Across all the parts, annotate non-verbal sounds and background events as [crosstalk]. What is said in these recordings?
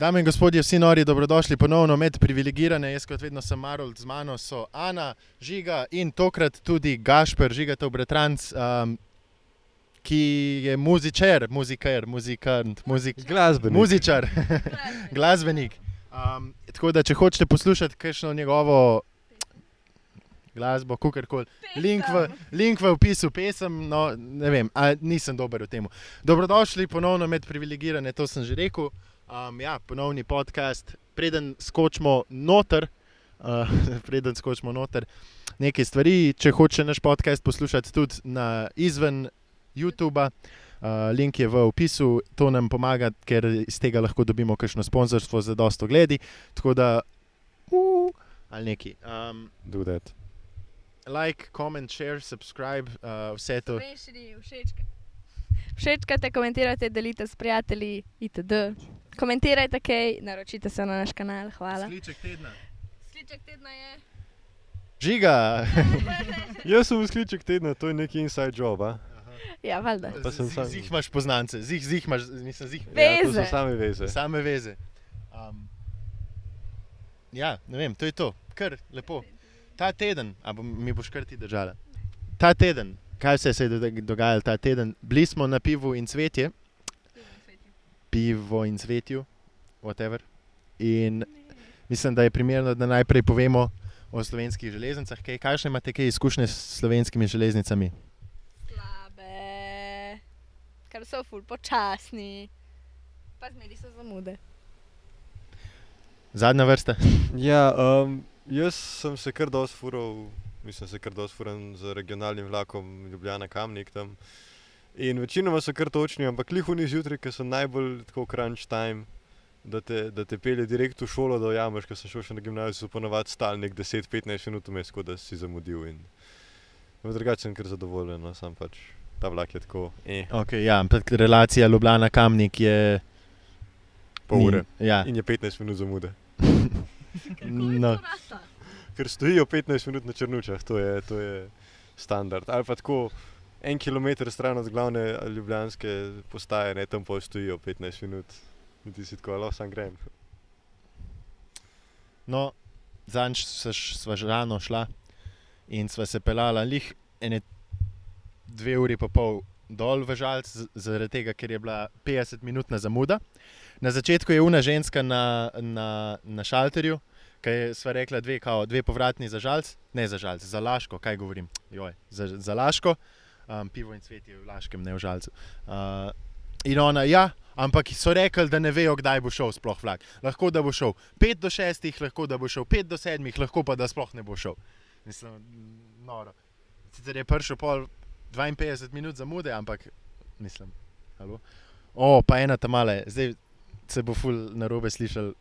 Dame in gospodje, vsi nori, dobrodošli ponovno med privilegirane. Jaz, kot vedno, sem Marold, z mano so Ana, Žiga in tokrat tudi Gašper, Žigatov bratranc, um, ki je muzičer, muziker, muzikant, muzik, Glasbenik. muzičar, glasbenik. [laughs] Um, tako da, če hočete poslušati kakšno njegovo glasbo, kakorkoli, link, v- link v opisu pesem, no, ne vem, a nisem dober v tem. Dobrodošli ponovno med privilegirane, to sem že rekel. Um, ja, ponovni podcast, preden skočimo noter. Uh, [laughs] preden skočimo noter, nekaj stvari. Če hoče naš podcast poslušati tudi na izven YouTube, uh, link je v opisu, to nam pomaga, ker iz tega lahko dobimo kakšno sponzorstvo za dosto gledi. Tako da, uh, ali neki. Um, Do that. like, comment, share, subscribe, uh, vse to. Slovenščini, všečka. Všečkate, komentirajte, delite s prijatelji, itd. Komentirajte kaj, naročite se na naš kanal, hvala. Sliček tedna. Sliček tedna je. Žiga. [laughs] Jaz sem skliček tedna, to je neki inside job. A? Ja, valjda. Pa sem sam- Zih imaš poznance, zih, zih imaš, mislim, zih. Ja, Veze. so same veze. Same veze. Um, ja, ne vem, to je to, kar lepo. Ta teden, a bom, mi boš kar ti držala. Ta teden, kaj vse se je do- dogajalo ta teden? Bili smo na pivu in cvetje, pivo in cvetju, whatever. In mislim, da je primerno, da najprej povemo o slovenskih železnicah. Kaj, kakšne imate kaj izkušnje s slovenskimi železnicami? Slabe, ker so ful počasni, pa zmeri so zamude. Zadnja vrsta. Ja, um, jaz sem se kar dosti fural, mislim, se kar dosti furam z regionalnim vlakom Ljubljana Kamnik tam. In večinoma so kar točni, ampak lihuni zjutraj, ki so najbolj tako crunch time, da te, da te pelje direkt v šolo, da ujameš, ker sem šel še na gimnazijo, so ponovadi stali nek 10-15 minut vmes, kot da si zamudil. In v drugače sem kar zadovoljen, no, sam pač ta vlak je tako, eh, Okay, ja, ampak relacija Ljubljana-Kamnik je. pol ni- ure. Ja. In je 15 minut zamude. [laughs] No. Ker stojijo 15 minut na črnučah, to je, to je standard. Ali pa tako en kilometr stran od glavne ljubljanske postaje, ne tam pol stojijo 15 minut. In ti si tako, alo, sam grem. No, sva- sva že rano šla in sva se pelala lih ene dve uri pa pol dol v žalc, zaradi tega, ker je bila 50-minutna zamuda. Na začetku je una ženska na, na, na šalterju, ki je sva rekla dve, kao, dve povratni za žalc, ne za žalc, za laško, kaj govorim, Joj, za, za laško, um, pivo in cvet je v laškem, ne v žalcu. Uh, in ona, ja, ampak so rekli, da ne vejo, kdaj bo šel sploh vlak. Lahko da bo šel 5 do 6, lahko da bo šel 5 do 7, lahko pa da sploh ne bo šel. Mislim, noro. Sicer je prišel pol 52 minut zamude, ampak mislim, halo. O, pa ena tam male, zdaj se bo ful na robe slišal,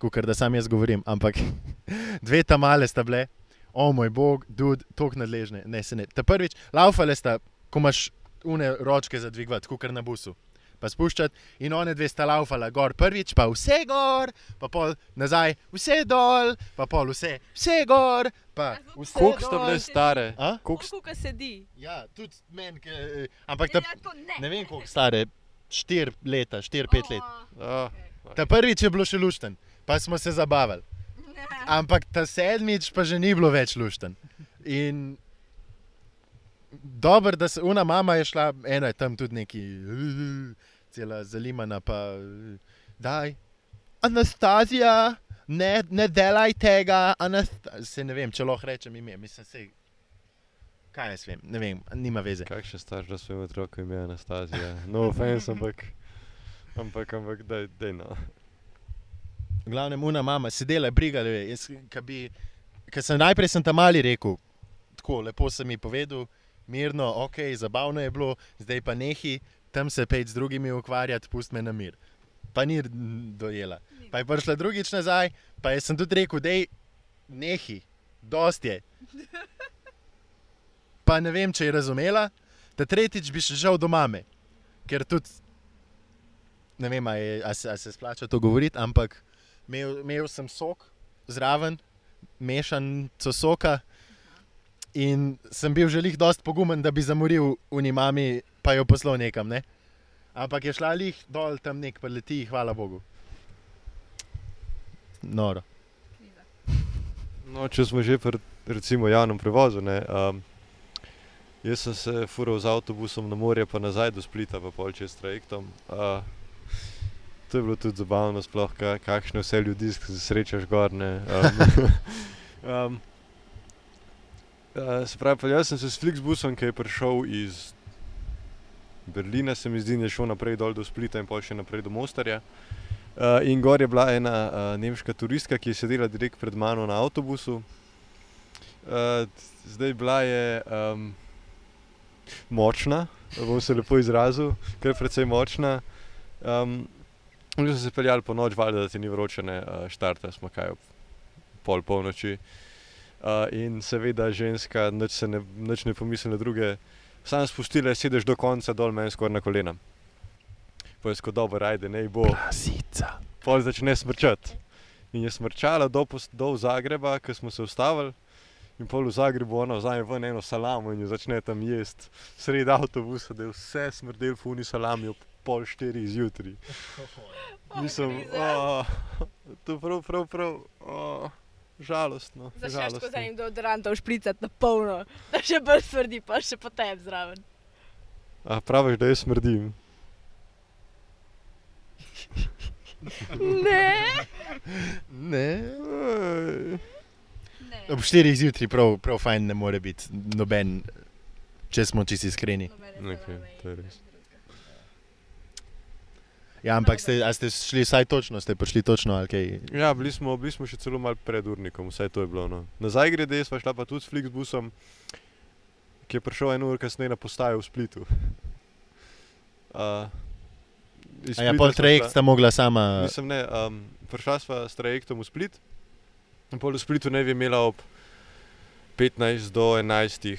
kukar da sam jaz govorim, ampak [laughs] dve tam male sta bile, o moj bog, dud, tok nadležne, ne se ne. Ta prvič, laufale sta, ko imaš une ročke za dvigovati, kukar na busu. Pa spuščati, in one dve sta laufala gor, prvič pa vse gor, pa pol nazaj, vse dol, pa pol vse, vse gor, Koliko sta dol. bile stare? A? Koliko st- Kuka sedi. Ja, tudi meni, ke- ampak ta, Ja, tako ne. ne vem koliko stare, 4 leta, 4-5 let. A, Ta prvič je bilo še lušten, pa smo se zabavali. Ampak ta sedmič pa že ni bilo več lušten. In dobro, da se una mama je šla, ena je tam tudi neki, cela zalimana, pa daj. Anastazija, ne, ne delaj tega, se ne vem, če lahko rečem ime, mislim se. Kaj jaz vem, ne vem, nima veze. kakšen starš, da svojemu otroku ime Anastazija. No offense, ampak, ampak, ampak, daj, daj no. V glavnem, una mama, sedela je brigala, ker sem najprej sem tam mali rekel, tako lepo sem mi povedal, mirno, ok, zabavno je bilo, zdaj pa nehi, tam se pej z drugimi ukvarjati, pust me na mir. Pa ni dojela. Pa je prišla drugič nazaj, pa jaz sem tudi rekel, da je nehi, dost je. Pa ne vem, če je razumela, da tretjič bi še šel do mame, ker tudi ne vem, a, je, a, se, se splača to govoriti, ampak imel, imel sem sok zraven, mešanico soka. In sem bil že dost pogumen, da bi zamoril unimami, pa jo poslal nekam. Ne? Ampak je šla lih dol tam nek, pa leti, hvala Bogu. noro. No, če smo že pri recimo javnem prevozu. Ne, um, jaz sem se fural z avtobusom na morje, pa nazaj do Splita, pa pol čez trajektom. Uh, to je bilo tudi zabavno, sploh ka, kakšne vse ljudi srečaš gorne. Um, [laughs] um, uh, se pravi, pa jaz sem se s Flixbusom, ki je prišel iz Berlina, se mi zdi, da je šel naprej dol do Splita in pol še naprej do Mostarja. Uh, in gor je bila ena uh, nemška turistka, ki je sedela direkt pred mano na avtobusu. Uh, zdaj bila je um, močna, bom se lepo izrazil, ker je precej močna. Um, Mi smo se peljali po noč, valjda, da ti ni vroče, ne uh, štarte, smo kaj ob pol polnoči. Uh, in seveda ženska, nič, ne, nič ne pomisli na druge, sam spustila, sedeš do konca dol, meni skoraj na kolena. Pojesko dobro, ajde, ne bo. Prasica. Pol začne smrčati. In je smrčala do, do Zagreba, ko smo se ustavili. In pol v Zagrebu ona vzame ven eno salamo in jo začne tam jesti sredi avtobusa, da je vse smrdel funi salami ob pol štiri zjutraj. [laughs] Mislim, oh, to je prav, prav, prav, oh, žalostno. Začneš žalostno. skozi enim deodorantom špricati na polno, da še bolj smrdi, pa še potem zraven. A praviš, da jaz smrdim. Ne, Ne. Ne. Ob 4 zjutraj prav, prav fajn ne more biti noben, če smo čisti iskreni. Okej, to je res. Ja, ampak ste, ste šli vsaj točno, ste prišli točno kaj? Ja, bili smo, bili smo še celo malo pred urnikom, vse to je bilo. No. Nazaj grede, sva šla pa tudi s Flixbusom, ki je prišel eno uro kasneje na postajo v Splitu. Uh, ja, pol trajekt sta mogla sama. Mislim, ne, um, prišla sva s trajektom v Split, in pol v Splitu ne bi imela ob 15 do 11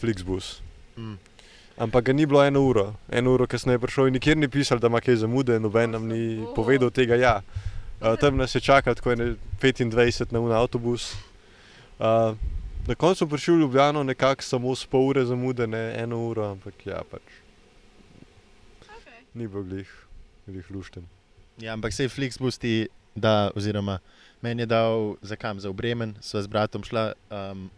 Flixbus. Mm. Ampak ga ni bilo eno uro, eno uro kasneje je prišel in nikjer ni pisal, da ima kaj zamude, noben nam ni Oh. povedal tega. Ja. Uh, tam nas je čakal tako ene 25 na un avtobus. Uh, na koncu prišli v Ljubljano nekako samo s pol ure zamude, ne eno uro, ampak ja, pač ni bil glih, glih lušten. Ja, ampak sej Flixbus ti da, oziroma meni je dal za kam, za v Bremen, sva z bratom šla. Um,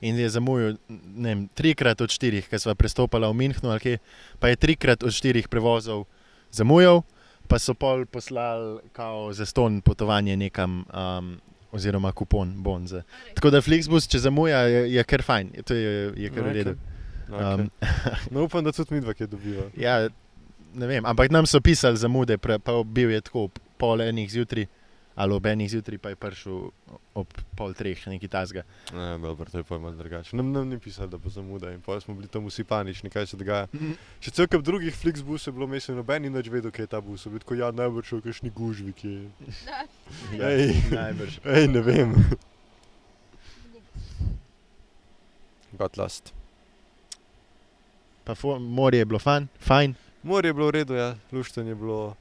In je zamujal ne vem, trikrat od štirih, ker sva prestopala v Münchnu, ali kaj, pa je trikrat od štirih prevozov zamujal, pa so pol poslali kao za ston potovanje nekam, um, oziroma kupon, bon. Za. Tako da Flixbus, če zamuja, je, je kar fajn, to je, je kar v redu. Okay. Um, [laughs] No, upam, da tudi mi dva kaj dobiva. ja, ne vem, ampak nam so pisali zamude, pa bil je tako pol enih zjutraj, ali ob enih zjutraj, pa je prišel ob pol treh, nekaj tasga. Ne, dobro, to je pa malo drugače. Nam, nam ni pisalo, da bo zamuda in pa smo bili tam vsi panični, kaj se dogaja. Še cel kup drugih Flixbus je bilo, mislim, noben ni več vedel, kaj je ta bus. So bili tako, ja, najbrž v kakšni gužvi, ki je. Ja, [laughs] Ej. najbrž. Ej, ne vem. Got lost. Pa morje je bilo fan, fajn. Morje je bilo v redu, ja, lušten je bilo.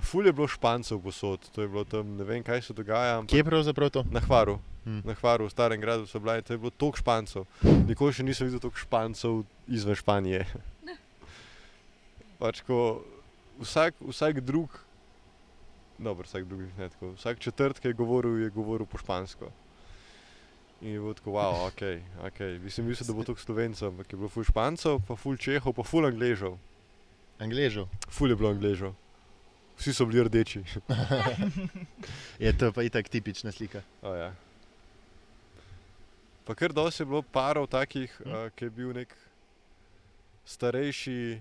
Ful je bilo špancev posod, to je bilo tam, ne vem, kaj se dogaja. ampak- Kje je pravzaprav to? Na Hvaru. Hm. Na Hvaru, v starem gradu so bili, to je bilo toliko špancev. Nikoli še nisem videl toliko špancev izven Španije. pač ko vsak, vsak drug, dobro, vsak drug, ne tako, vsak četrt, ki je govoril, je govoril po špansko. In je bilo tako, wow, ok, ok. Mislim, mislil, da bo toliko slovencev, ampak je bilo ful špancev, pa ful čehov, pa ful angležev. Angležo. Ful je bilo angležev. Vsi so bili rdeči. [laughs] Je to pa itak tipična slika. Oh, ja. Pa kar dosti je bilo parov takih, Hm. uh, ki je bil nek starejši,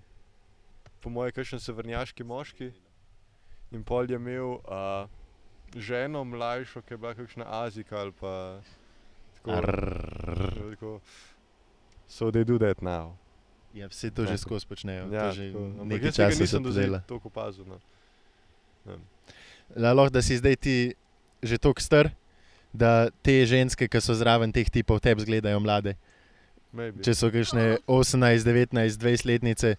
po mojem, kakšen severnjaški moški. In pol je imel uh, ženo mlajšo, ki je bila kakšna Azika ali pa tako. Arrrr. tako so they do that now. Ja, vse to že Ja. skozi počnejo. Ja, to že tako. Nekaj časa se nisem to do zdaj dela. toliko opazil. No. La, lahko, da si zdaj ti že tako star, da te ženske, ki so zraven teh tipov, tebi zgledajo mlade. Maybe. Če so kakšne 18, 19, 20 letnice,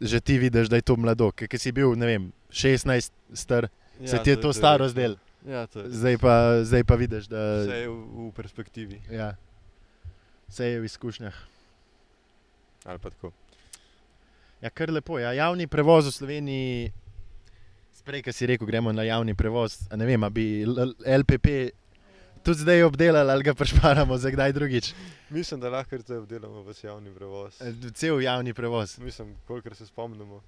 že ti vidiš, da je to mladok. Ker si bil, vem, 16 star, se ti je to je staro res, no. zdel. Ja, to. Zdaj pa, zdaj pa vidiš, da Vse je v, v perspektivi. ja, vse je v izkušnjah. Ali pa tako. Ja, kar lepo. Ja. Javni prevoz v Sloveniji Prej, ki si rekel, gremo na javni prevoz, ne vem, a bi LPP tudi zdaj obdelali ali ga prešparamo za kdaj drugič. Mislim, da lahko zdaj obdelamo vas javni prevoz. E, Cel javni prevoz. Mislim, kolikor se spomnimo.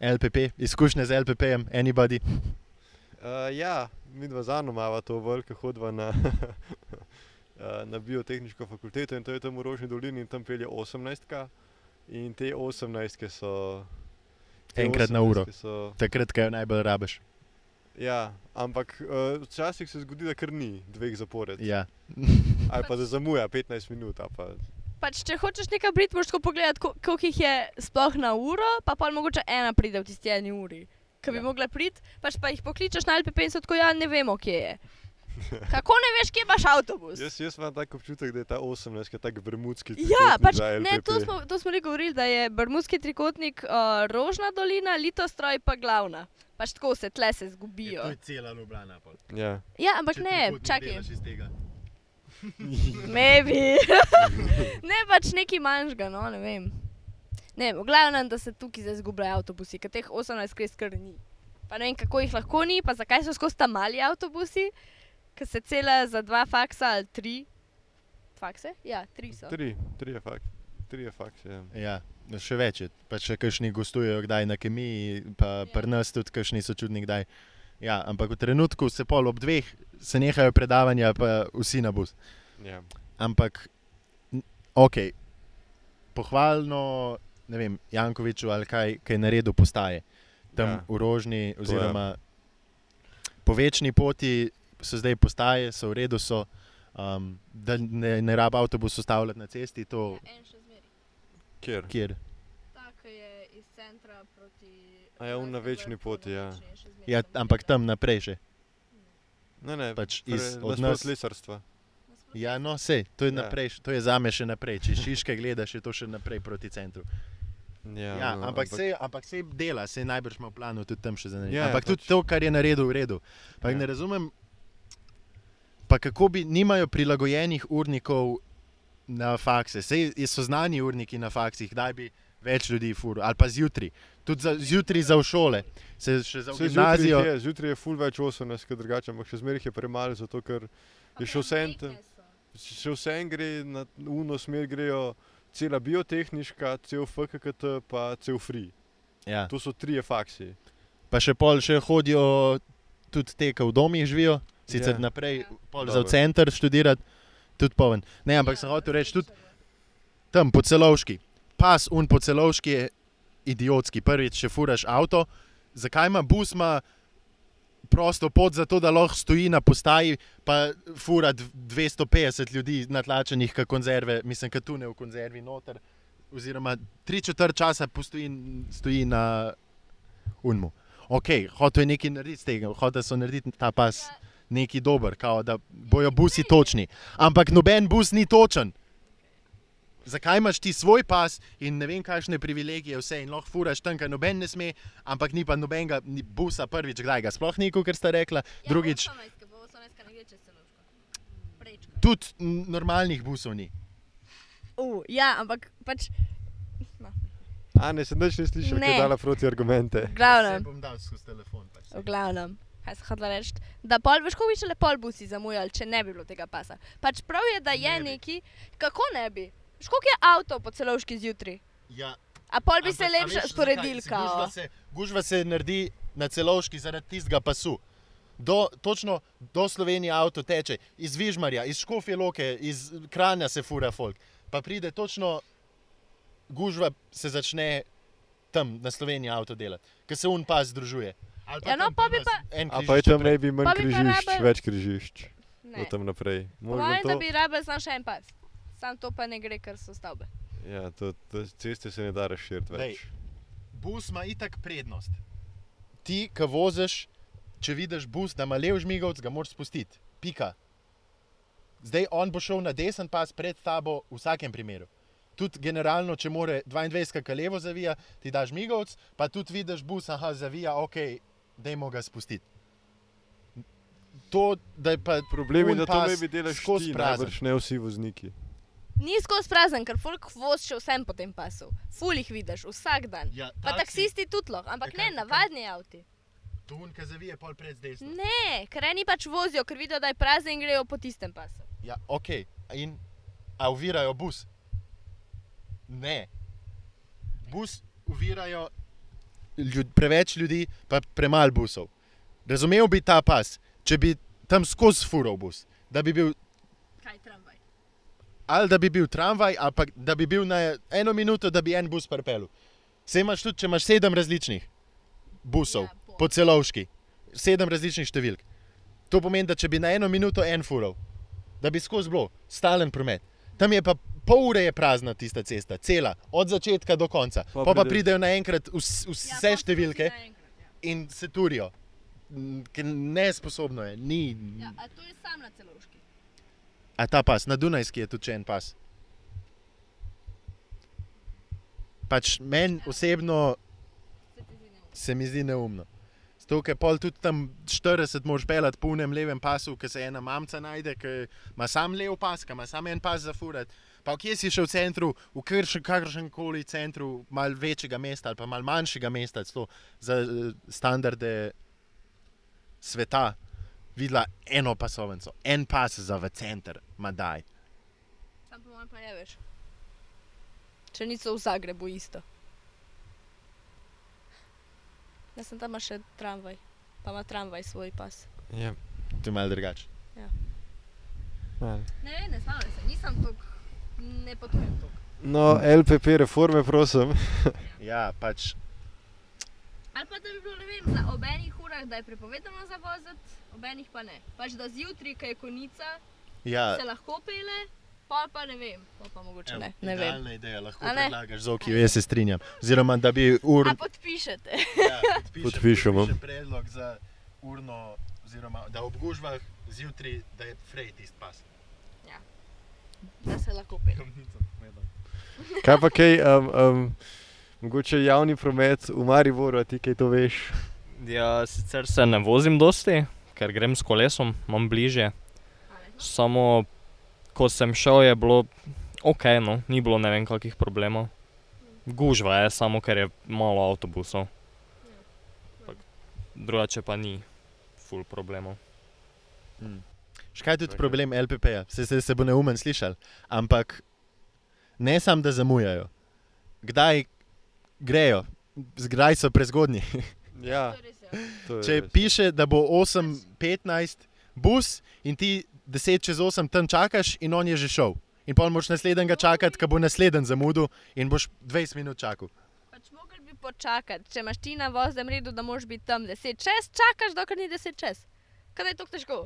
LPP, izkušnje z LPP-jem, anybody. Uh, ja, mi dva zano imamo to veliko hodva na, uh, [laughs] na biotehniško fakulteto in to je tam v Rožni dolini in tam pelje 18. In te 18 so. Enkrat na uro. 18 So, Takrat, ko jo najbolj rabiš. ja, ampak uh, včasih se zgodi, da kar ni dveh zapored. Ja. [laughs] Ali pa da zamuja 15 minut. Pa, Pač, če hočeš nekaj priti, moraš pogledati, ko- koliko jih je sploh na uro, pa pa mogoče ena pride v tisti eni uri. Ki bi ja. mogla priti, pač pa jih pokličeš na LPP in so tako, ja, ne vemo, kje je. Kako ne veš, kje imaš avtobus? jaz, jaz imam tak občutek, da je ta 18 tak bermudski. Ja, trikotnik pač, za ne, to smo, to smo že govorili, da je Bermudski trikotnik, uh, Rožna dolina, Litostroj pa glavna. Pač tako se tle se zgubijo. je cela Ljubljana. Ja. Ja, ampak Če ne, čakaj. tega. [laughs] Maybe. [laughs] ne pač neki manjšga, no, ne vem. Ne, v glavnem, da se tukaj zdaj zgubljajo avtobusi, ker teh 18 kres kar ni. Pa ne vem, kako jih lahko ni, pa zakaj so skozi ta mali avtobusi, ker se cela za dva faksa ali tri. Fakse? Ja, tri so. Tri, tri je fakt. Tri je fakt. Ja. Ja, no, še več je. Pa še kakšni gostujejo kdaj na kemiji, pa Ja. pri nas tudi kakšni so čudni kdaj. Ja, ampak v trenutku se pol ob dveh se nehajo predavanja, pa vsi na bus. Ja. Ampak, ok, pohvalno, ne vem, Jankoviču ali kaj, kaj je naredil postaje. Tam Ja. v Rožni, oziroma po večni poti so zdaj postaje, so v redu, so, um, da ne, ne rab avtobus ustavljati na cesti, to Ja, en še zmeri. Kjer? kjer. Tak je iz centra proti. A ja, on na večni poti, ja. Ja, ampak tam naprej še. Ne, ne, Pač iz- nas- lesarstva. Ja, no, sej, to je, Ja. naprej, to je zame še naprej. Če šiške gledaš, je to še naprej proti centru. Ja, Ja, no, ampak, sej, ampak sej dela, se najbrž ima v planu tudi tam še za nekaj. Ja, ampak pač- tudi to, kar je naredil, v redu. Pa ja. ne razumem, pa kako bi nimajo prilagojenih urnikov na fakse. Sej so znani urniki na faksih, kdaj bi več ljudi furo, ali pa zjutraj. Tudi za, zjutraj za šole, se še za gimnazijo. Zjutraj je, zjutraj je full več 18, kot drugače, ampak še zmeraj je premalo, zato ker je še vse en, še vse en gre na uno smer, grejo cela biotehniška, cel FKKT, pa cel free. Ja. To so trije faksi. Pa še pol še hodijo, tudi te, ki v domih živijo, sicer Ja. ja. naprej, pol za v center študirati, tudi poven. Ne, ampak sem hotel reči, tudi tam po celovški. Pas un po celovški je idiotski. Prvič, če furaš avto, zakaj ima bus ima prosto pot za to, da lahko stoji na postaji, pa fura dv- 250 ljudi natlačenih, kot konzerve, mislim, kot tune v konzervi noter. Oziroma, tri četrt časa postoji, stoji na unmu. Ok, hotel je nekaj narediti z tega, hotel so narediti ta pas neki dober, kao, da bojo busi točni. Ampak noben bus ni točen. Zakaj imaš ti svoj pas in ne vem, kakšne privilegije, vse in lahko furaš tam, kjer noben ne sme, ampak ni pa nobenega ni busa prvič, kdaj ga sploh ni, kot ste rekla, Ja, drugič tudi normalnih busov ni. Uh, ja, ampak pač. A ne, sem več ne slišal, Ne. kaj je dala proti argumente. V glavnem, bom dal skozi telefon. Pač. v glavnem. Kaj sem hodila reči? Da pol veš, kako bi šele pol busi zamujali, če ne bi bilo tega pasa. Pač prav je, da je Ne neki, kako ne bi. Veš, koliko je avto po celovški zjutraj? Ja, A pol bi se ampak a lepše sporedili? Gužva se, gužva se naredi na celovški zaradi tistega pasu. Do, točno do Slovenije avto teče, iz Vižmarja, iz Škofje Loke, iz Kranja se fura folk. Pa pride točno, gužva se začne tam na Sloveniji avto delati, ker se un pas združuje. Ja, no, pa bi pa- A pa je tam naj bi manj križišč, rabili- več križišč. Ne. Od tam naprej. Možno Mojem, da to? bi rabili samo še en pas. Sam to pa ne gre, ker so stavbe. Ja, to, to ceste se ne da razširiti več. Bus ima itak prednost. Ti, ki voziš, če vidiš bus, da ima lev žmigovc, ga moraš spustiti. Pika. Zdaj on bo šel na desen pas pred tabo v vsakem primeru. Tudi generalno, če more 22 km levo zavija, ti daš žmigovc, pa tudi vidiš bus, aha, zavija, ok, dajmo ga spustiti. To, da je pa Problem je, da to ne bi delal skozi prazen. ne vsi vozniki. Ni skozi prazen, ker folk voz še vsem po tem pasu. Ful jih vidiš vsak dan. Ja, Pa taksisti tudi lahko, ampak Ja, ne kaj- navadni avti. Tun, ki zavije pol pred zdaj. Ne, ker eni pač vozijo, ker vidijo, da je prazen in grejo po tistem pasu. Ja, ok. In a uvirajo bus? Ne. Bus uvirajo ljud, preveč ljudi, pa premalo busov. Razumel bi ta pas, če bi tam skozi fural bus, da bi bil Kaj tramvaj? ali da bi bil tramvaj, ali pa da bi bil na eno minuto, da bi en bus prepel. Se imaš tudi, če imaš sedem različnih busov Ja, po. po celovški, sedem različnih številk. To pomeni, da če bi na eno minuto en fural, da bi skozi bilo stalen promet. Tam je pa pol ure je prazna tista cesta, cela, od začetka do konca. Pa Pa, pa pride- pridejo naenkrat vs, Ja, vse številke in se turijo. Mm, Ker nesposobno je, ni. Ja, a to je sam na celovški. A ta pas, na Dunajski je tudi en pas. Pač meni osebno zdi neumno? se mi zdi neumno. Zato, ker pol tudi tam 40 moraš pelati po unem levem pasu, ker se ena mamca najde, ki ima sam lev pas, ki ima sam en pas za furat. Pa kje si še v centru, v kakršnem koli centru, mal večjega mesta ali pa mal manjšega mesta, celo za eh, standarde sveta, videla eno pasovnico, en pas za v center, madaj. Sam po mojem pa je veš. Če niso v Zagrebu isto. Jaz sem tam še tramvaj, pa ima tramvaj svoj pas. Ja. To je malo drugače. malo. Ne, vem, ne znam se, nisem tok, ne potujem tok. No, LPP reforme, prosim. [laughs] Ja, pač Ali pa da bi bilo, ne vem, za obenih urah, da je prepovedano zavoziti, obenih pa ne. Pač da zjutraj, kaj je konica, ja, se lahko pele, pa pa ne vem, pol pa mogoče ne. Ne vem. Ideja, lahko A ne? predlagaš zoki, jaz se strinjam. Oziroma, da bi ur, A podpišete. ja, [laughs] podpišem, Podpišemo. podpišem predlog za urno, oziroma da ob gužvah zjutraj, da je frej tisti pas. Da se lahko pele. [laughs] Kaj pa kaj, um, um, mogoče javni promet v Mariboru, ti kaj to veš? Ja, sicer se ne vozim dosti, ker grem s kolesom, imam bližje. Samo ko sem šel, je bilo ok, no, ni bilo ne vem kakih problemov. Gužva je, samo ker je malo avtobusov. Drugače pa ni full problemov. Hmm. Škaj je tudi Ok. problem LPP-ja, se, se, se bo neumen slišal, ampak ne samo, da zamujajo. Kdaj grejo, zgraj so prezgodnji. Ja, [laughs] Če piše, da bo 8:15 bus in ti 10 čez 8 tam čakaš, in on je že šel. In pol moš naslednjega čakati, ko bo naslednji zamudil, in boš 20 minut čakal. Pač mogel bi počakati, če imaš ti na voznem redu, da moraš biti tam 10 čez, čakaš, dokler ni 10 čez. Kaj je to težko?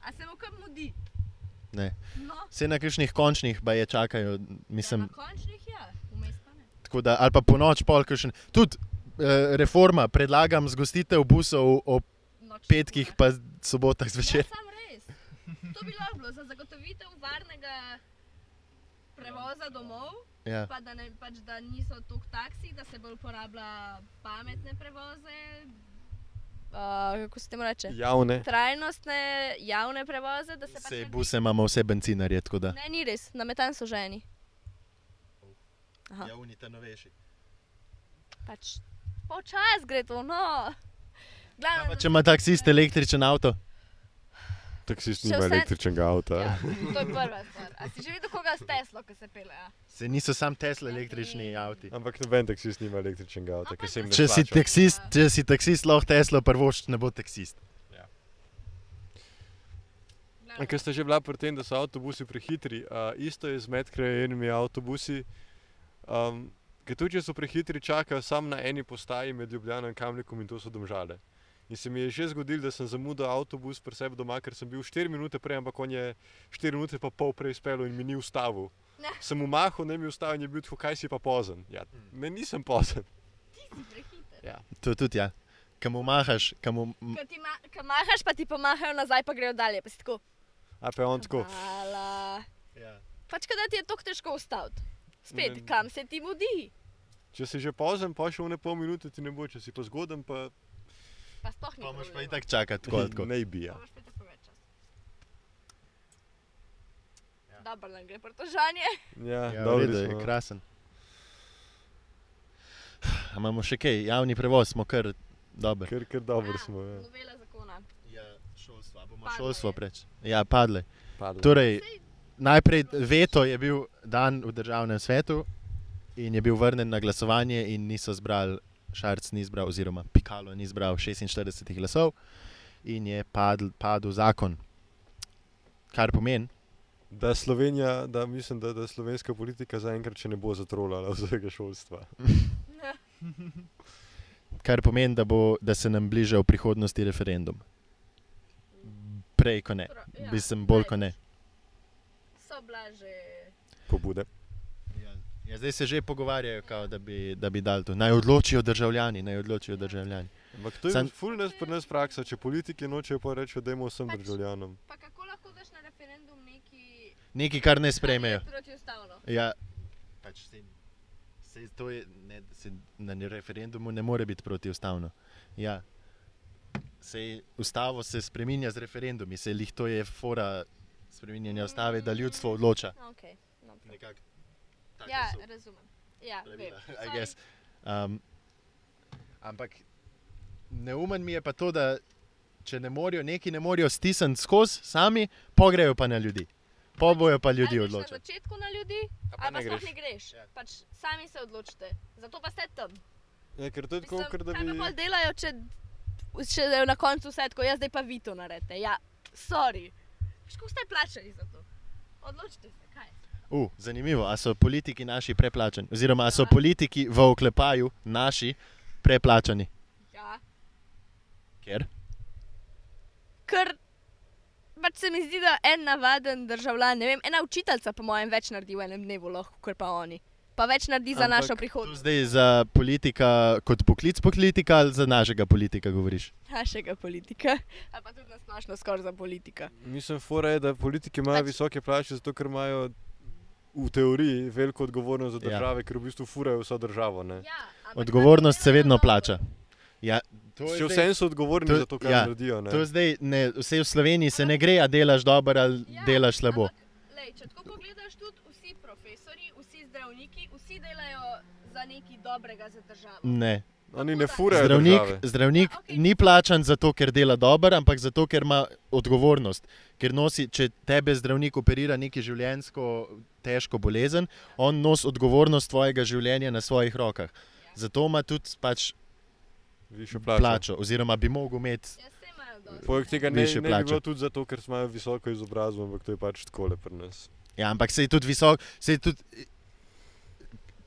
A se mu kam mudi? Ne. No, Vse na kakšnih končnih pa je čakajo, mislim, ja, na končnih ja, vmes pa ne. tako da, ali pa po noč, pol kakšen. Tudi eh, reforma, predlagam zgostitev busov ob Nočne petkih, pa sobotah Ja, zvečer. res. To bi lahko bilo za zagotovitev varnega prevoza domov, Ja. pa da, ne, pač, da niso tok taksi, da se bolj uporablja pametne prevoze. Uh, kako se temu reče? Javne. Trajnostne javne prevoze, da se pač Vse ne bi- buse imamo, vse bencinarje, tako da. Ne, ni res, na metan so ženi. Aha. Ja, unita novejši. Pač počas gre to, no. Glavno, Pa, če ima taksist električen avto, Taksist Še nima vse- električnega avta. Ja, to je prva stvar. A si že videl koga s Teslo, ki se pele? Ja? se niso sam Tesla električni avti. Ampak noben taksist nima električnega avta, ker se Če si, taksist, če si taksist, lahko Tesla prvošč, ne bo taksist. A Ker ste že bila pri tem, da so avtobusi prehitri, uh, isto je z medkrajenimi avtobusi. Um, ker tudi, če so prehitri, čakajo samo na eni postaji med Ljubljano in Kamnikom in to so domžale. In se mi je že zgodilo, da sem zamudil avtobus pri sebi doma, ker sem bil 4 minute prej, ampak on je 4 minute pa pol prej speljal in mi ni ustavil. Ne. Sem mu mahal, ne mi ustavil in je bil tako, kaj si pa pozen. Ja, ne, nisem pozen. Ti si prehiter. Ja. To tudi ja. Kamu mahaš, kamu. m- Ko ti ma mahaš, pa ti pomahajo nazaj, pa grejo dalje. Pa si tako. A pa je on tako. Hvala. Ja. Pač kada ti je tako težko ustaviti. Spet, Ne- kam se ti mudi? Če si že pozen, pa še v ne pol minute ti ne bo, če si pa zgoden, pa Pa sploh ni. Pa moš pa itak čakati, tako tako. ne bi. Ja. časa. dobro, da gre pritožanje. Ja, Ja, v dobri redu, je krasen. A imamo še kaj, javni prevoz smo kar dobri. Ker, ker dobri smo. Ja. Novela zakona. Ja, šolstvo, bomo Padle šolstvo preč. Ja, padle. Padli. Torej, najprej veto je bil dan v državnem svetu in je bil vrnen na glasovanje, in niso zbrali, Šarc ni zbral, oziroma Pikalo ni zbral 46 glasov, in je padl, padel zakon. Kar pomeni, Da Slovenija, da mislim, da, da slovenska politika zaenkrat še ne bo zatrolala vsega šolstva. [laughs] kar pomeni da, bo, da se nam bliža v prihodnosti referendum. Prej, ko ne. Ja, Mislim, bolj, ko ne. So bila že. Pobude. Ja, zdaj se že pogovarjajo, kao, da, bi, da bi dal to. Naj odločijo državljani, naj odločijo državljani. Ampak to je Sam- Sam... ful nas pri nas praksa, če politiki nočejo pa reči, da jemo vsem Pač- državljanom. Pa kako lahko daš na referendum neki. Nekaj, kar ne sprejmejo. Ja, pač se, se, to je, ne, se na referendumu ne more biti protiustavno. Ja. Sej, ustavo se spremenja z referendumi, se jih to je fora spremenjanja ustave, da ljudstvo odloča. Okay. No, prav. Taka ja, so razumem. Ja, pravila. Um, ampak neumen mi je pa to, da če ne morejo, neki ne morejo stisniti skozi sami, pogrejo pa na ljudi. Po bojo pa ljudi odločati. Na začetku na ljudi, pa ali pa ne sploh greš. ne greš. Ja. Pač sami se odločite. Zato pa ste tam. Ja, ker to je tako, Mislim, ker da kaj bi. pa pol delajo, če, če je na koncu vse tako, jaz zdaj pa vi to naredite. Ja, sorry. Veš, Kako ste plačali za to? Odločite se, kaj. Uh, zanimivo, a so politiki naši preplačani, oziroma a so Ja. politiki v oklepaju naši preplačani. Ja. Ker? Ker pač se mi zdi, da en navaden državljan, ne vem, ena učiteljica, po mojem, več naredi v enem dnevu, lahko, kot pa oni. Pa več naredi za Ampak našo To prihodnost. zdaj za politika, kot poklic politika ali za našega politika govoriš? Našega politika. Ali pa tudi nasplošno skoraj za politika. Mislim, fora je, da politiki imajo Pač- visoke plače, zato ker imajo v teoriji veliko odgovornost za Ja. države, ker v bistvu furajo vso državo. ne. Ja, Odgovornost se vedno plača. Ja, Še vsem so odgovorni to- za to, kar ja, naredijo. ne. To zdaj ne, vse v Sloveniji se ne gre, a delaš dobro ali Ja, delaš slabo. ampak, Lej, če tako pogledaš, tudi vsi profesori, vsi zdravniki, vsi delajo za nekaj dobrega za državo. Ne. Oni ne furajo Zdravnik, države. zdravnik okej. ni plačan zato, ker dela dobro, ampak zato, ker ima odgovornost. Ker nosi, če tebe zdravnik operira neki življenjsko težko bolezen, on nosi odgovornost tvojega življenja na svojih rokah. Zato ima tudi pač Višjo plačo. plačo, oziroma bi mogel imeti. Ja. Poleg tega ne, ne bi bilo tudi zato, ker imajo visoko izobrazbo, ampak to je pač tako pri nas. Ja, ampak se je tudi visok, se je tudi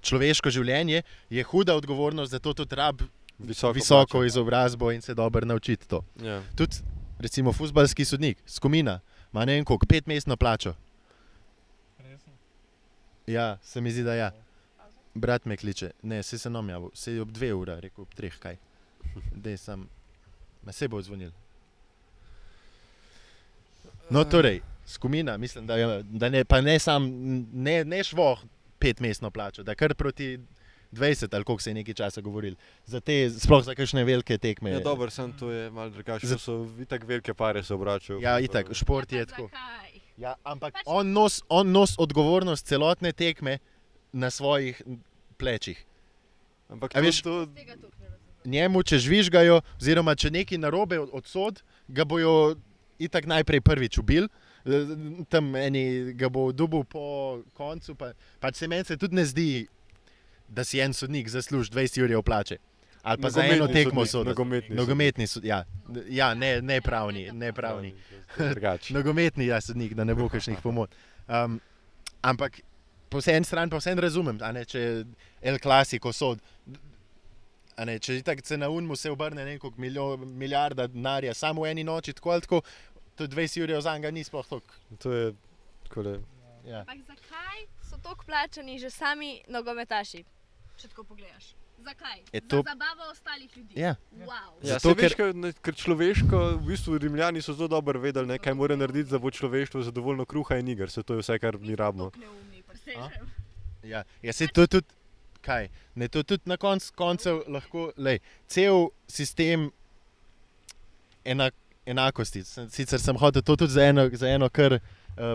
človeško življenje je huda odgovornost, zato tudi rab Visoko, visoko plačo. izobrazbo in se dobro naučiti to. Ja. Tudi, recimo, futbalski sodnik, skomina, ima ne vem koliko, pet mestno plačo. Ja, se mi zdi, da ja. Brat me kliče, ne, se sem omjavil, se je ob dve ura, rekel ob treh kaj. [laughs] Dej sem, me se bo odzvonil. No, torej, skomina, mislim, da, je- da ne, pa ne sam, ne, ne šlo pet mestno plačo, da kar proti 20 ali koliko se je nekaj časa govoril. Za te, sploh za kakšne velike tekme. Ja, dobro, sem to je malo drugače. Za- To so itak velike pare se obračajo. Ja, itak, šport je tako. Ja, ampak Pač- on nos, on nos odgovornost celotne tekme na svojih plečih. Ampak veš- to. Njemu, če žvižgajo, oziroma če neki narobe od- odsod, ga bojo itak najprej prvič ubil, tam eni ga bo dubil po koncu. Pa, pač se meni se tudi ne zdi, da si en sodnik zasluži 20 ur plače. Ali pa za eno tekmo so nogometni Nogometni sodnik. Ja, ja ne, ne pravni, ne pravni. [laughs] Nogometni ja, sodnik, da ne bo kakšnih pomot. Um, ampak po eni strani pa vsem razumem, ne, če El Clasico sod. Ne, če tako se na unmu se obrne neko milijarda denarja, samo v eni noči, tako ali tako, to 20 ur za njega ni sploh toliko. To je takole. Ja. Ampak zakaj so tako plačani že sami nogometaši? Če tako pogledaš. Zakaj? Je Za to- zabavo ostalih ljudi. Ja. Wow. Ja, Zato, ker, veš, ker, ker človeško, v bistvu Rimljani so zelo dobro vedeli, ne, kaj mora narediti, da bo človeštvo zadovoljno kruha in iger. Se to je vse, kar mi rabimo. Neumni. Ja, ja se to tudi, kaj, ne, to tudi na koncu koncev lahko, lej, cel sistem enak, enakosti. Sicer sem hotel to tudi za eno, za eno kar uh,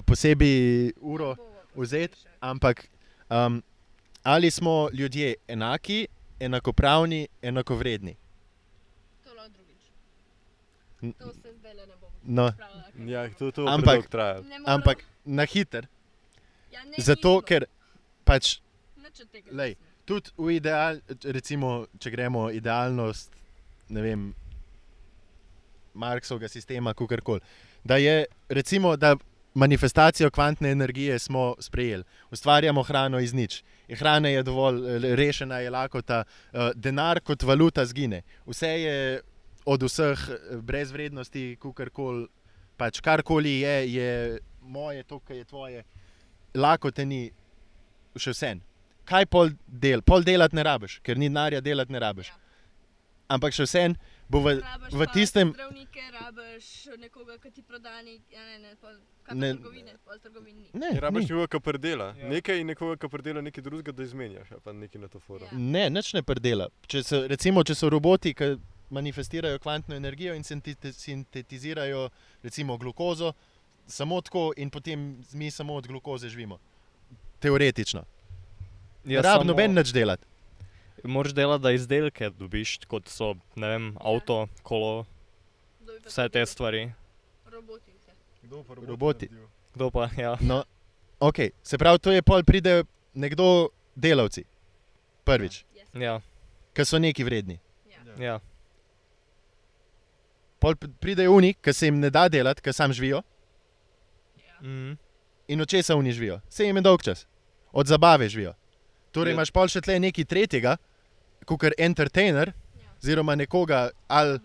posebej uro vzeti, ampak um, ali smo ljudje enaki, enakopravni, enakovredni? To lahko drugič. To se zdaj le ne bom. No. Ja, to, to Ampak-. Ne ampak na hiter. ja, ne, Zato, nismo. ker pač Lej, tudi v ideal, recimo, če gremo idealnost, ne vem, Marksovega sistema, kakorkoli. Da je, recimo, da manifestacijo kvantne energije smo sprejeli, ustvarjamo hrano iz nič. Hrana je dovolj eh, rešena, je lakota, eh, denar kot valuta zgine. Vse je od vseh eh, brez vrednosti, kakorkoli, pač karkoli je, je moje, to, kar je tvoje, lakote ni, še vse. Kaj pol del? Pol delati ne rabiš, ker ni denarja delati ne rabiš. Ja. Ampak še vse bo v, Rabiš v tistem, Zdravnike, rabiš nekoga, ki ti prodani, ja, ne, ne, pol, Ne. pa trgovine, pol trgovin ni. ne, Je rabaš ni. nekoga, ki predela. Ja. Nekaj in nekoga, ki predela nekaj drugega, da izmenjaš, pa nekaj na to forum. Ja. Ne, nič ne predela. Če so, recimo, če so roboti, ki manifestirajo kvantno energijo in sintetizirajo recimo glukozo, samo tako in potem mi samo od glukoze živimo. Teoretično. Ja, Rab samo- noben nič delati. Moraš delati, da izdelke dobiš, kot so ne vem, avto, kolo, vse te stvari. Roboti. Kdo pa Roboti. naredil? Kdo pa, ja. No, okay. Se pravi, to je pol pride nekdo, delavci, prvič, Yes. Ja, ki so neki vredni. Ja. ja. Pol p- pridejo oni, ki se jim ne da delati, ki sam živijo Ja. Mm. in od česa oni živijo. Se jim je dolg čas, od zabave živijo. Torej, Ja. imaš pol še tle nekaj tretjega, kot je entertainer, Ja. oziroma nekoga, ali,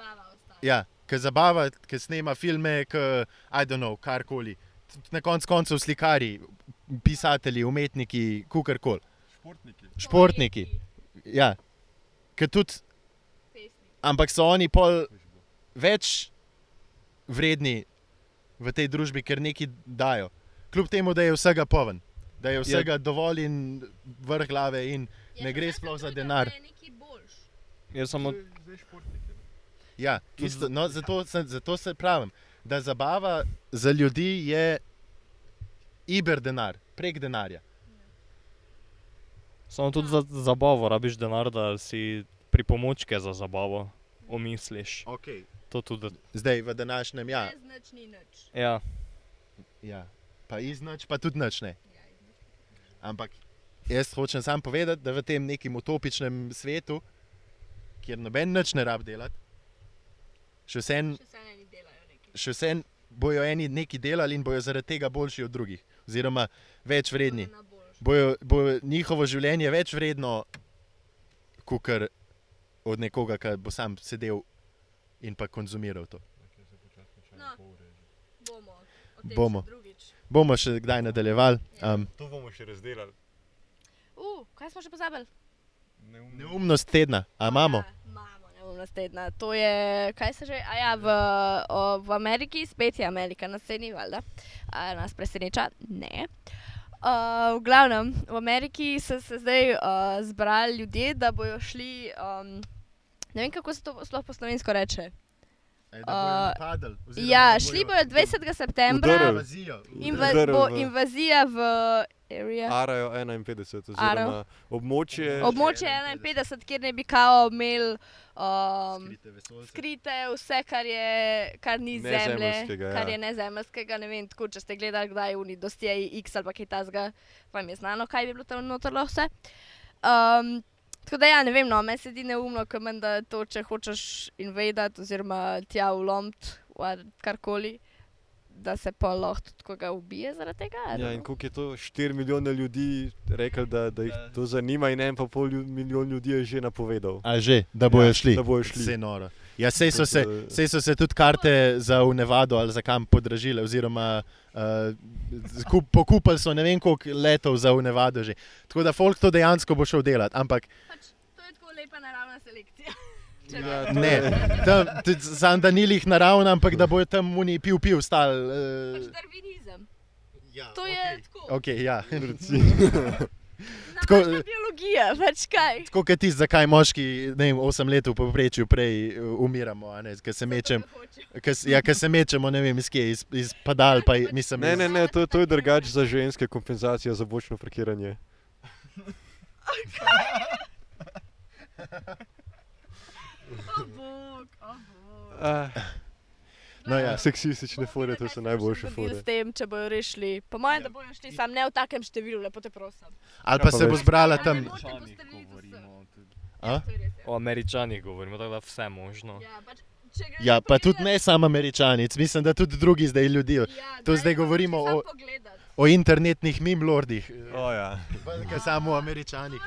ja, ki zabava, ki snema filme, ki, I don't know, karkoli. Na koncu koncev slikari, pisatelji, umetniki, kukorkoli. Športniki. Športniki. Poeti, Ja, ki tudi, pesniki. ampak so oni pol več vredni v tej družbi, ker nekaj dajo. Kljub temu, da je vsega poven, da je vsega ja. dovolj in vrh glave. In, Ja, Ne gre sploh za denar. je samo ne. ja, isto, no, zato, se, zato se pravim, da zabava za ljudi je iber denar, prek denarja. Samo tudi za zabavo rabiš denar, da si pripomočke za zabavo omisliš. Okay. To tudi, Zdaj v današnjem, ja, Brez nič ni nič. ja. ja. pa iznač, pa tudi nič ne. Ampak jaz hočem samo povedati, da v tem nekem utopičnem svetu, kjer noben nič ne rab delati, še vsem, Še vse eni delajo še vsem bojo eni nekaj delali in bojo zaradi tega boljši od drugih, oziroma več vredni. Bojo, bo njihovo življenje več vredno, kot od nekoga, ki bo sam sedel in pa konzumiral to. No. Bomo. Bomo. Bomo še kdaj nadaljevali. Um, To bomo še razdelali. Uh, kaj smo še pozabili? neumnost tedna, a imamo? Ja, imamo neumnost tedna. To je, kaj se že, a ja, v, o, v Ameriki, spet je Amerika na sceni, valjda. A nas preseneča? Ne. Uh, v glavnem, v Ameriki so se zdaj uh, zbrali ljudje, da bojo šli. Um, ne vem, kako se to sploh po slovensko reče. Uh, Ja, šli bojo 20. septembra. Invazijo. Inva Udarili bo v- invazija v area. Arajo 51, oziroma območje. Območje 51, kjer ne bi kao imeli um, Skrite skrite vse, kar, je, kar ni zemlje, ja. kar je nezemljskega. Ne vem, tako, če ste gledali, kdaj je Unidostije X ali pa kaj tasga, vam je znano, kaj bi bilo tam noter lahko vse. Um, tako da ja, ne vem, no, meni se zdi neumno, ker meni, da to, če hočeš invadati oziroma tja ulomiti, karkoli, da se pa lahko tudi koga ubije zaradi tega. Ja, in koliko je to 4 milijone ljudi rekli, da, da jih to zanima, in en pa pol milijon ljudi je že napovedal. A že, da bojo Ja, šli. da bojo šli. Vse noro. Ja, sej so, se, Tako sej so se tudi karte za v Nevado ali za kam podražile, oziroma uh, kup, pokupili so ne vem koliko letov za v Nevado že. Tako da folk to dejansko bo šel delati, ampak Pač, je tako lepa naravna selekcija. [laughs] Ja, ne. je- tam, sam da ni jih naravna, ampak da bojo tam muni pil pil stal. Pač Uh, darvinizem. ja, To je tako. Okay, ja. [laughs] [laughs] Tako- Tako, biologija, pač kaj. Tako kot ti, zakaj moški, ne vem, 8 let v povprečju prej uh, umiramo, a ne, ker se mečem. Ker s- Ja, ker se mečemo, ne vem, iz kje, iz, iz padal, pa mislim, Ne, ne, ne, to, to je drugače za ženske kompenzacija za bočno parkiranje. O bog, o bog. Ah, No, ja. seksistične fore, to so najboljše fore. S tem, če bojo rešili. Po mojem, da bojo šli sam ne v takem številu, lepo te prosim. Ali Ja, pa pa se bo veš. zbrala Ja, tam. ne morete postaviti vse. A? To je res, ja. O Američanih govorimo, tako da vse možno. Ja, pač, Ja, pa tudi ne samo američanic, mislim, da tudi drugi zdaj ljudi. Ja, To daj, zdaj govorimo o-. O internetnih mimlordih, O, ja. ker samo o američanih.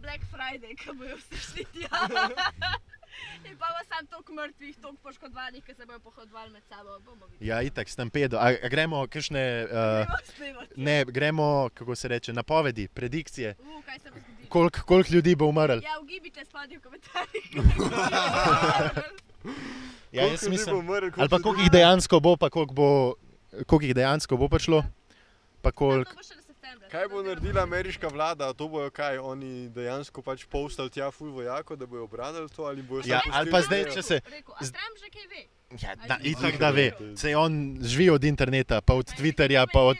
Black Friday, ko bojo vsi šli tja. [laughs] In pa bo sam toliko mrtvih, toliko poškodovanih, ki se bojo pohodovali med sabo. Ja, itak, stampedo. A, a gremo, kakšne, uh, Gremo ne, gremo, kako se reče, napovedi, predikcije. Uh, kaj se bo zgodilo? Koliko kolik ljudi bo umrlo? Ja, ugibite spodaj v komentarjih. [laughs] [laughs] Ja, jaz mislim, ali pa koliko jih dejansko bo, pa koliko, bo, koliko jih dejansko bo prišlo. Pa koliko. Septembra. Kaj bo naredila ameriška vlada? To bojo kaj, oni dejansko pač postali tja ful vojako, da bojo obranili to ali bojo Ja, ali pa zdaj, da- če se- Rekel, a Trump že kaj ve? Ja, da, itak da ve. Se on živi od interneta, pa od Twitterja, pa od.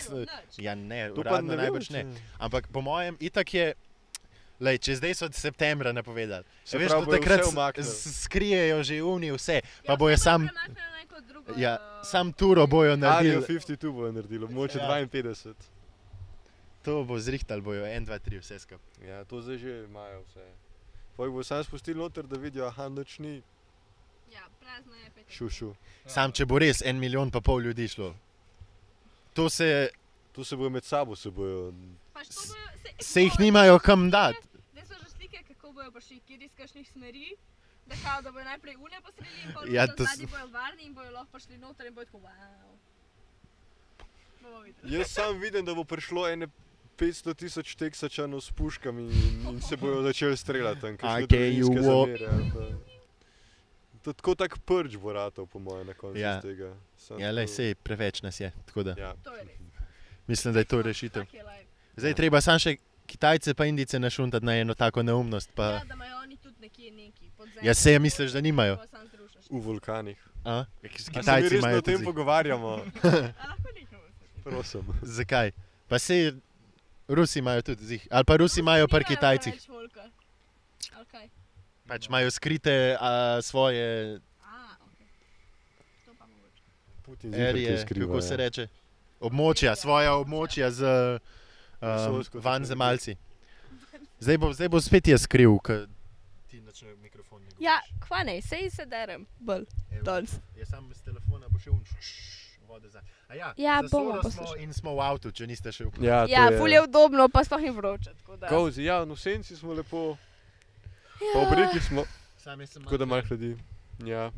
Ja, ne, pa uradno najbrž ne. če- Ampak po mojem, itak je. Lej, če zdaj so od septembra napovedali, Se veš, bojo takrat skrijejo že uni vse, pa Ja, bojo vse sam, ja, eh, sam turo bojo naredili. 52 bojo naredili, moče Ja. 52. To bo zrihtali, bojo 1, 2, 3, vse skupaj. Ja, to zdaj že imajo vse. Jih bo sam spustili noter, da vidijo, aha, noč ni, Ja, prazno je petek. šu, šu. Sam, če bo res en milijon pa pol ljudi šlo. To se, Tu se bojo med sabo, se bojo. Pač to bojo, se, se jih nimajo kam dati. Zdaj so že slike, kako bojo prišli, kjer iz kakšnih smeri. Da, kao, da bojo najprej unije postrelili in Ja, to to bojo varni in bojo lahko prišli noter in bojo tako wow. Jaz sam vidim, da bo prišlo ene 500 tisoč teksačanov s puškami in, in se bojo začeli streljati walk- zamere ali pa- To tako tak prč bo ratov, po mojem, na koncu Ja. tega. Samo Ja, le, to- sej, preveč nas je. Tako da Ja. Je mislim, da je to rešitev. Je. Zdaj treba samo še Kitajce pa Indice našuntati na eno tako neumnost. Pa, Ja, da imajo oni tudi nekje neki podzemlje. Ja, saj misliš, da nimajo? V vulkanih. a? Ja, se mi Kitajci imajo o tem pogovarjamo, [laughs] [laughs] se prosim. Zakaj? Pa se Rusi imajo tudi zih. Ali pa Rusi imajo pri Kitajcih. kaj? Pač imajo skrite a, svoje A, ki erije, kako ja. se reče. Območja, svoja območja z um, Vesoljsko vanzemalci. [laughs] Zdaj bo, zdaj bo spet jaz skriv, ker ti načne mikrofon. ne Ja, govoriš. kva ne, sej se derem. Bolj. Danes. Jaz sam z telefona bo še unč. Vode za. A ja, Ja, bomo poslušali. in smo v avtu, če niste še vključili. Ja, Ja, ful je udobno, pa sploh ni vroče. tako da- Kozi, ja, no senci smo lepo, Ja. pa ob reki smo, Sam sem tako da malo hladi. Ja.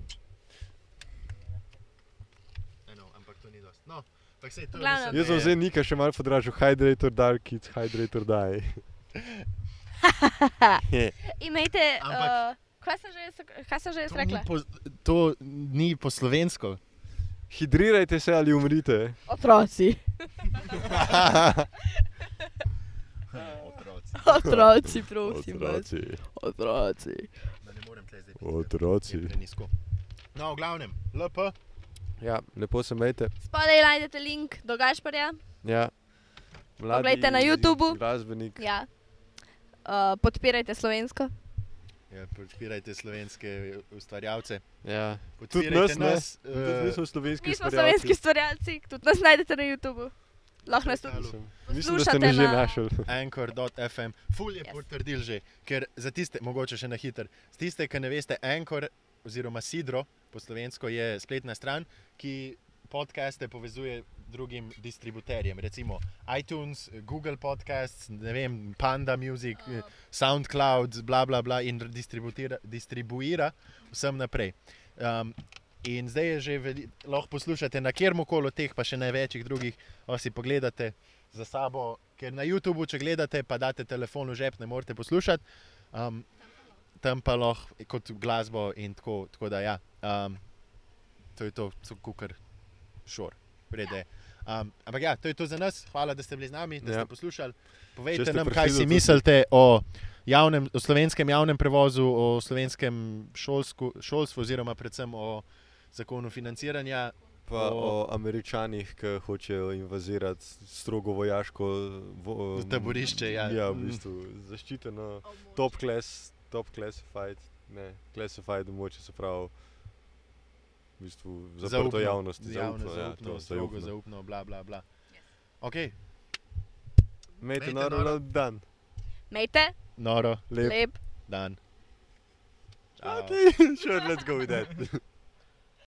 Eno, ampak to ni dosti. No, tako se je to. Mislim, Jaz sem je- zdaj nekaj še malo podražil, hydrator dark kids, hydrator die. [laughs] Imejte, Ampak- uh, kaj sem že, jaz- kaj sem že jaz To ni, rekla? po, to ni po slovensko. Hidrirajte se ali umrite. Otroci. Otroci. Otroci, prosim. vas. Otroci. Da ne morem tle zdaj. Otroci. No, v glavnem, LP. Ja, lepo se majte. Spodaj najdete link do Gašparja. Ja. Mladi Poglejte na YouTubu. Glasbenik. Ja. Uh, podpirajte slovensko. Ja, podpirajte slovenske ustvarjalce. Ja. Podpirajte nas, ne. nas. Tudi mi eh, smo slovenski Mi smo ustvarjalci. slovenski stvarjalci, tudi nas najdete na YouTubu. Lahko nas tudi Mislim, Mislim, da ste poslušate me že na- našli. Anchor.fm. Ful je Yes. potrdil že, ker za tiste, mogoče še na hiter, za tiste, ki ne veste, Anchor oziroma Sidro po slovensko je spletna stran, ki podcaste povezuje drugim distributerjem, recimo iTunes, Google Podcasts, vem, Panda Music, Uh, SoundCloud, bla bla bla in distribuira, vsem naprej. Um, in zdaj je že veli, lahko poslušate na kjerkoli od teh, pa še največjih drugih, o si pogledate za sabo, ker na YouTubu, če gledate, pa date telefon v žep, ne morete poslušati. Um, tam pa lahko kot glasbo in tako, tako da ja. Um, to je to, kukar šor, vrede. Um, ampak ja, to je to za nas. Hvala, da ste bili z nami, da Ja. ste poslušali. Povejte ste nam, kaj si mislite o, javnem, o slovenskem javnem prevozu, o slovenskem šolsku, šolstvu, oziroma predvsem o zakonu financiranja. Pa O- o američanih, ki hočejo invazirati strogo vojaško vo, taborišče, ja. ja, v Mm. bistvu zaščiteno, top class, top classified, ne, classified območje, se pravi, v bistvu zaprto javnosti, javno, zaupno, ja, zaupno, to, strogo zaupno. zaupno, bla, bla, bla. Ok, Imejte Imejte noro noro. dan, Mejte, noro lep. lep. dan. Okay, [laughs] sure, let's go with that. [laughs]